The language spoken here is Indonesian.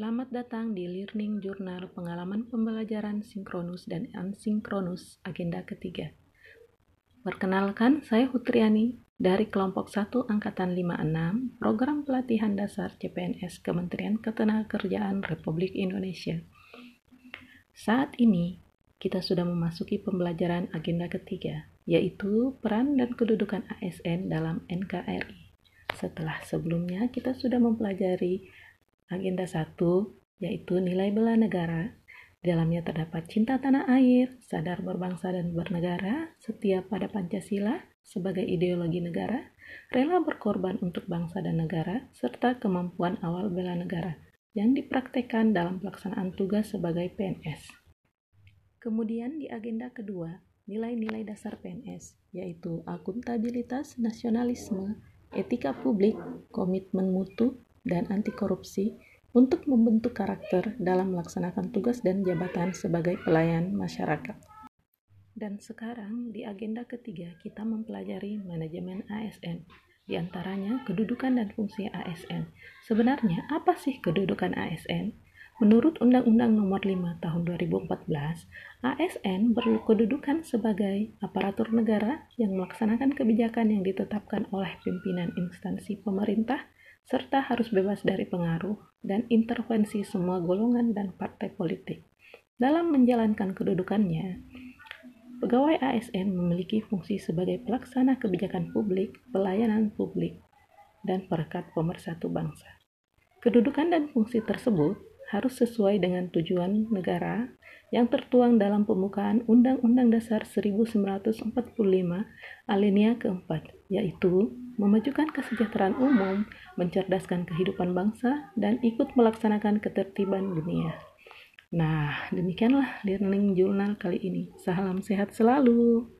Selamat datang di Learning Journal Pengalaman Pembelajaran Sinkronus dan Asinkronus Agenda ketiga. Perkenalkan, saya Hutriani dari kelompok 1 Angkatan 56, Program Pelatihan Dasar CPNS Kementerian Ketenagakerjaan Republik Indonesia. Saat ini, kita sudah memasuki pembelajaran agenda ketiga, yaitu peran dan kedudukan ASN dalam NKRI. Setelah sebelumnya kita sudah mempelajari Agenda 1 yaitu nilai bela negara. Di dalamnya terdapat cinta tanah air, sadar berbangsa dan bernegara, setia pada Pancasila sebagai ideologi negara, rela berkorban untuk bangsa dan negara, serta kemampuan awal bela negara yang dipraktekkan dalam pelaksanaan tugas sebagai PNS. Kemudian di agenda kedua, nilai-nilai dasar PNS, yaitu akuntabilitas, nasionalisme, etika publik, komitmen mutu, dan anti korupsi untuk membentuk karakter dalam melaksanakan tugas dan jabatan sebagai pelayan masyarakat. Dan sekarang di agenda ketiga kita mempelajari manajemen ASN, di antaranya kedudukan dan fungsi ASN. Sebenarnya apa sih kedudukan ASN? Menurut Undang-Undang Nomor 5 Tahun 2014, ASN berkedudukan sebagai aparatur negara yang melaksanakan kebijakan yang ditetapkan oleh pimpinan instansi pemerintah serta harus bebas dari pengaruh dan intervensi semua golongan dan partai politik. Dalam menjalankan kedudukannya, pegawai ASN memiliki fungsi sebagai pelaksana kebijakan publik, pelayanan publik, dan perekat pemersatu bangsa. Kedudukan dan fungsi tersebut harus sesuai dengan tujuan negara yang tertuang dalam pembukaan Undang-Undang Dasar 1945 alinea keempat, yaitu memajukan kesejahteraan umum, mencerdaskan kehidupan bangsa, dan ikut melaksanakan ketertiban dunia. Nah, demikianlah learning journal kali ini. Salam sehat selalu.